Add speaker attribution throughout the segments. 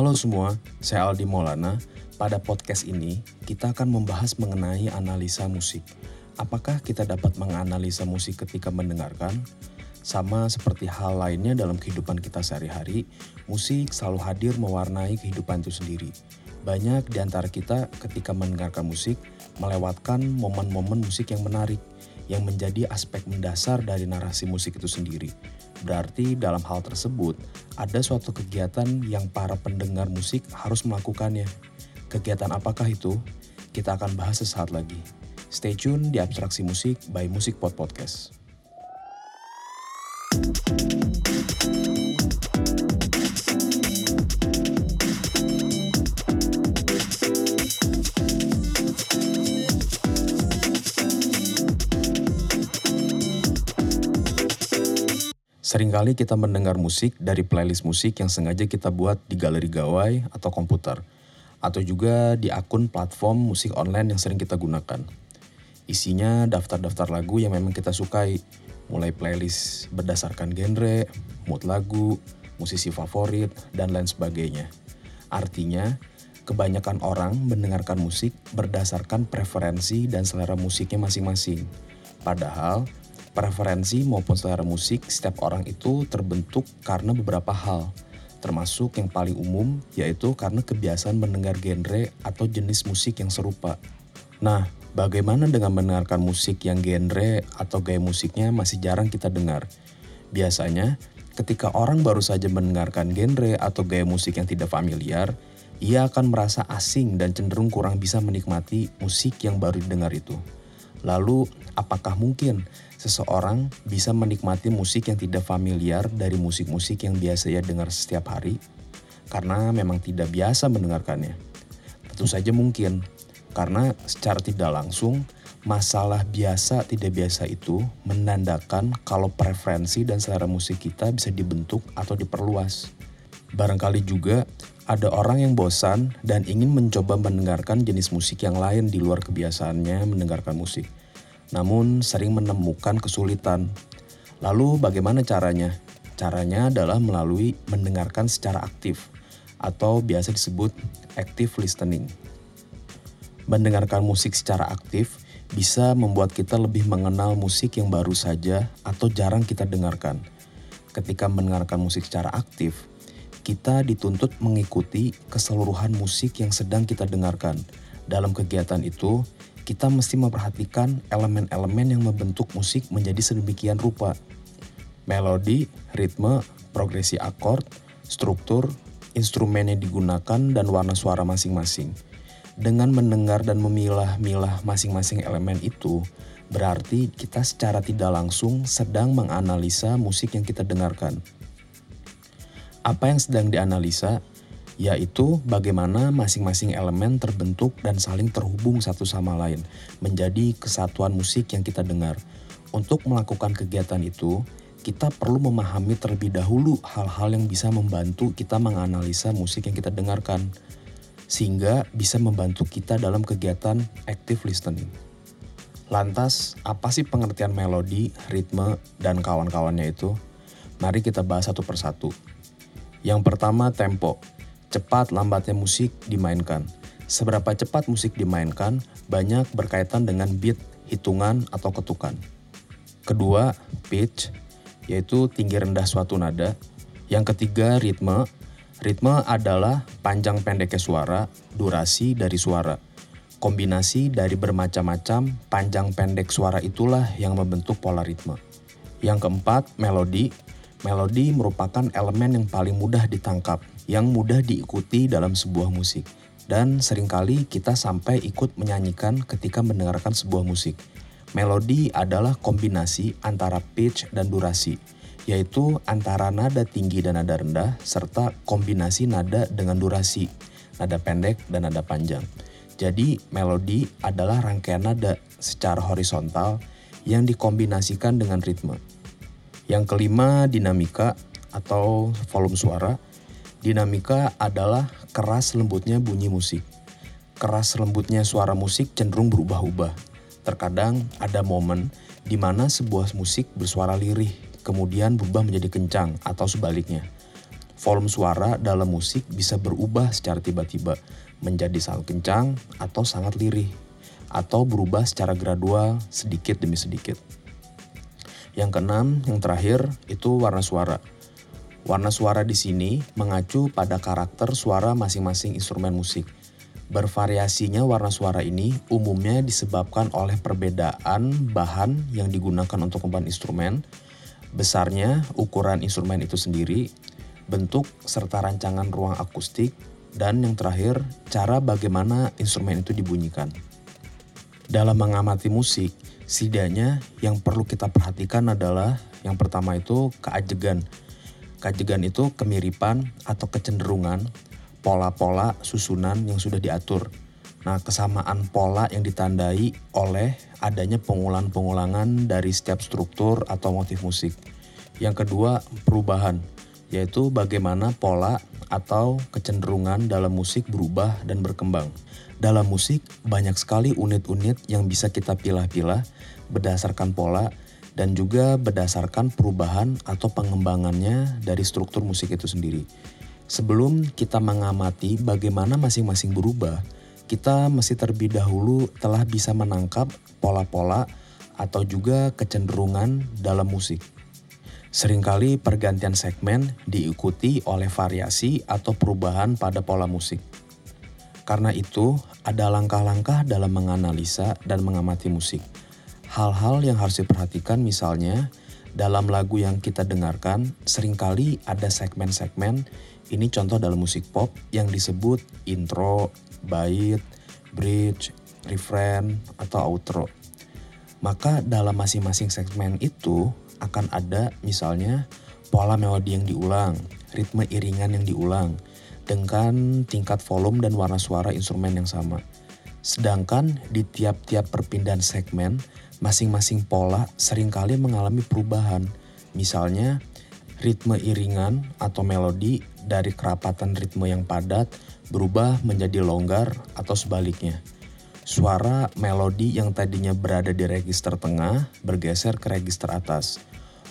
Speaker 1: Halo semua, saya Aldi Maulana. Pada podcast ini, kita akan membahas mengenai analisa musik. Apakah kita dapat menganalisa musik ketika mendengarkan? Sama seperti hal lainnya dalam kehidupan kita sehari-hari, musik selalu hadir mewarnai kehidupan itu sendiri. Banyak di antara kita ketika mendengarkan musik melewatkan momen-momen musik yang menarik yang menjadi aspek mendasar dari narasi musik itu sendiri. Berarti dalam hal tersebut ada suatu kegiatan yang para pendengar musik harus melakukannya. Kegiatan apakah itu? Kita akan bahas sesaat lagi. Stay tune di Abstraksi Musik by Musik Pod Podcast. Seringkali kita mendengar musik dari playlist musik yang sengaja kita buat di galeri gawai atau komputer, atau juga di akun platform musik online yang sering kita gunakan. Isinya daftar-daftar lagu yang memang kita sukai, mulai playlist berdasarkan genre, mood lagu, musisi favorit, dan lain sebagainya. Artinya, kebanyakan orang mendengarkan musik berdasarkan preferensi dan selera musiknya masing-masing. Padahal, Preferensi maupun selera musik setiap orang itu terbentuk karena beberapa hal, termasuk yang paling umum yaitu karena kebiasaan mendengar genre atau jenis musik yang serupa. Nah, bagaimana dengan mendengarkan musik yang genre atau gaya musiknya masih jarang kita dengar? Biasanya, ketika orang baru saja mendengarkan genre atau gaya musik yang tidak familiar, ia akan merasa asing dan cenderung kurang bisa menikmati musik yang baru didengar itu. Lalu, apakah mungkin seseorang bisa menikmati musik yang tidak familiar dari musik-musik yang biasa ia dengar setiap hari? Karena memang tidak biasa mendengarkannya. Tentu saja mungkin, karena secara tidak langsung, masalah biasa tidak biasa itu menandakan kalau preferensi dan selera musik kita bisa dibentuk atau diperluas. Barangkali juga ada orang yang bosan dan ingin mencoba mendengarkan jenis musik yang lain di luar kebiasaannya mendengarkan musik, namun sering menemukan kesulitan. Lalu, bagaimana caranya? Caranya adalah melalui mendengarkan secara aktif, atau biasa disebut active listening. Mendengarkan musik secara aktif bisa membuat kita lebih mengenal musik yang baru saja atau jarang kita dengarkan. Ketika mendengarkan musik secara aktif, kita dituntut mengikuti keseluruhan musik yang sedang kita dengarkan. Dalam kegiatan itu, kita mesti memperhatikan elemen-elemen yang membentuk musik menjadi sedemikian rupa. Melodi, ritme, progresi akord, struktur, instrumen yang digunakan, dan warna suara masing-masing. Dengan mendengar dan memilah-milah masing-masing elemen itu, berarti kita secara tidak langsung sedang menganalisa musik yang kita dengarkan. Apa yang sedang dianalisa yaitu bagaimana masing-masing elemen terbentuk dan saling terhubung satu sama lain menjadi kesatuan musik yang kita dengar. Untuk melakukan kegiatan itu, kita perlu memahami terlebih dahulu hal-hal yang bisa membantu kita menganalisa musik yang kita dengarkan, sehingga bisa membantu kita dalam kegiatan active listening. Lantas, apa sih pengertian melodi, ritme, dan kawan-kawannya itu? Mari kita bahas satu persatu. Yang pertama tempo, cepat lambatnya musik dimainkan. Seberapa cepat musik dimainkan banyak berkaitan dengan beat, hitungan, atau ketukan. Kedua, pitch, yaitu tinggi rendah suatu nada. Yang ketiga, ritme. Ritme adalah panjang pendeknya suara, durasi dari suara. Kombinasi dari bermacam-macam panjang pendek suara itulah yang membentuk pola ritme. Yang keempat, melodi Melodi merupakan elemen yang paling mudah ditangkap, yang mudah diikuti dalam sebuah musik, dan sering kali kita sampai ikut menyanyikan ketika mendengarkan sebuah musik. Melodi adalah kombinasi antara pitch dan durasi, yaitu antara nada tinggi dan nada rendah, serta kombinasi nada dengan durasi, nada pendek dan nada panjang. Jadi, melodi adalah rangkaian nada secara horizontal yang dikombinasikan dengan ritme. Yang kelima, dinamika atau volume suara. Dinamika adalah keras lembutnya bunyi musik. Keras lembutnya suara musik cenderung berubah-ubah. Terkadang ada momen di mana sebuah musik bersuara lirih, kemudian berubah menjadi kencang atau sebaliknya. volume suara dalam musik bisa berubah secara tiba-tiba menjadi sangat kencang atau sangat lirih atau berubah secara gradual sedikit demi sedikit. Yang keenam, yang terakhir itu warna suara. Warna suara di sini mengacu pada karakter suara masing-masing instrumen musik. Bervariasinya warna suara ini umumnya disebabkan oleh perbedaan bahan yang digunakan untuk memban instrumen, besarnya ukuran instrumen itu sendiri, bentuk serta rancangan ruang akustik, dan yang terakhir, cara bagaimana instrumen itu dibunyikan. Dalam mengamati musik, setidaknya yang perlu kita perhatikan adalah yang pertama itu keajegan. Keajegan itu kemiripan atau kecenderungan pola-pola susunan yang sudah diatur. Nah, kesamaan pola yang ditandai oleh adanya pengulangan-pengulangan dari setiap struktur atau motif musik. Yang kedua, perubahan yaitu bagaimana pola atau kecenderungan dalam musik berubah dan berkembang. Dalam musik, banyak sekali unit-unit yang bisa kita pilah-pilah berdasarkan pola dan juga berdasarkan perubahan atau pengembangannya dari struktur musik itu sendiri. Sebelum kita mengamati bagaimana masing-masing berubah, kita mesti terlebih dahulu telah bisa menangkap pola-pola atau juga kecenderungan dalam musik. Seringkali pergantian segmen diikuti oleh variasi atau perubahan pada pola musik. Karena itu, ada langkah-langkah dalam menganalisa dan mengamati musik. Hal-hal yang harus diperhatikan misalnya, dalam lagu yang kita dengarkan, sering kali ada segmen-segmen, ini contoh dalam musik pop yang disebut intro, bait, bridge, refrain, atau outro. Maka dalam masing-masing segmen itu akan ada misalnya pola melodi yang diulang, ritme iringan yang diulang, dengan tingkat volume dan warna suara instrumen yang sama. Sedangkan di tiap-tiap perpindahan segmen, masing-masing pola sering kali mengalami perubahan. Misalnya, ritme iringan atau melodi dari kerapatan ritme yang padat berubah menjadi longgar atau sebaliknya. Suara melodi yang tadinya berada di register tengah bergeser ke register atas.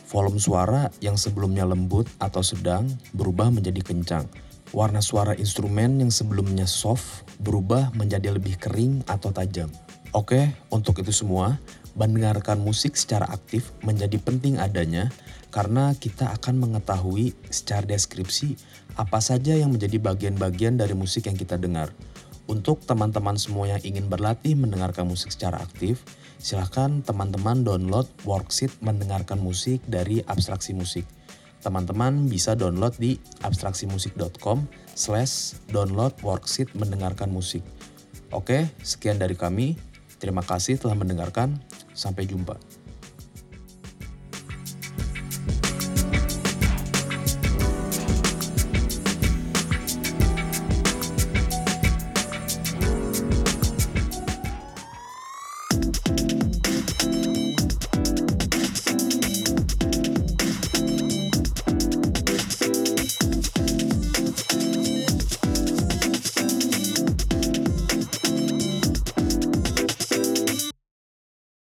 Speaker 1: Volume suara yang sebelumnya lembut atau sedang berubah menjadi kencang. Warna suara instrumen yang sebelumnya soft berubah menjadi lebih kering atau tajam. Oke, untuk itu semua, mendengarkan musik secara aktif menjadi penting adanya karena kita akan mengetahui secara deskripsi apa saja yang menjadi bagian-bagian dari musik yang kita dengar. Untuk teman-teman semua yang ingin berlatih mendengarkan musik secara aktif, silahkan teman-teman download worksheet mendengarkan musik dari abstraksi musik. Teman-teman bisa download di abstraksimusik.com slash download worksheet mendengarkan musik. Oke, sekian dari kami. Terima kasih telah mendengarkan. Sampai jumpa.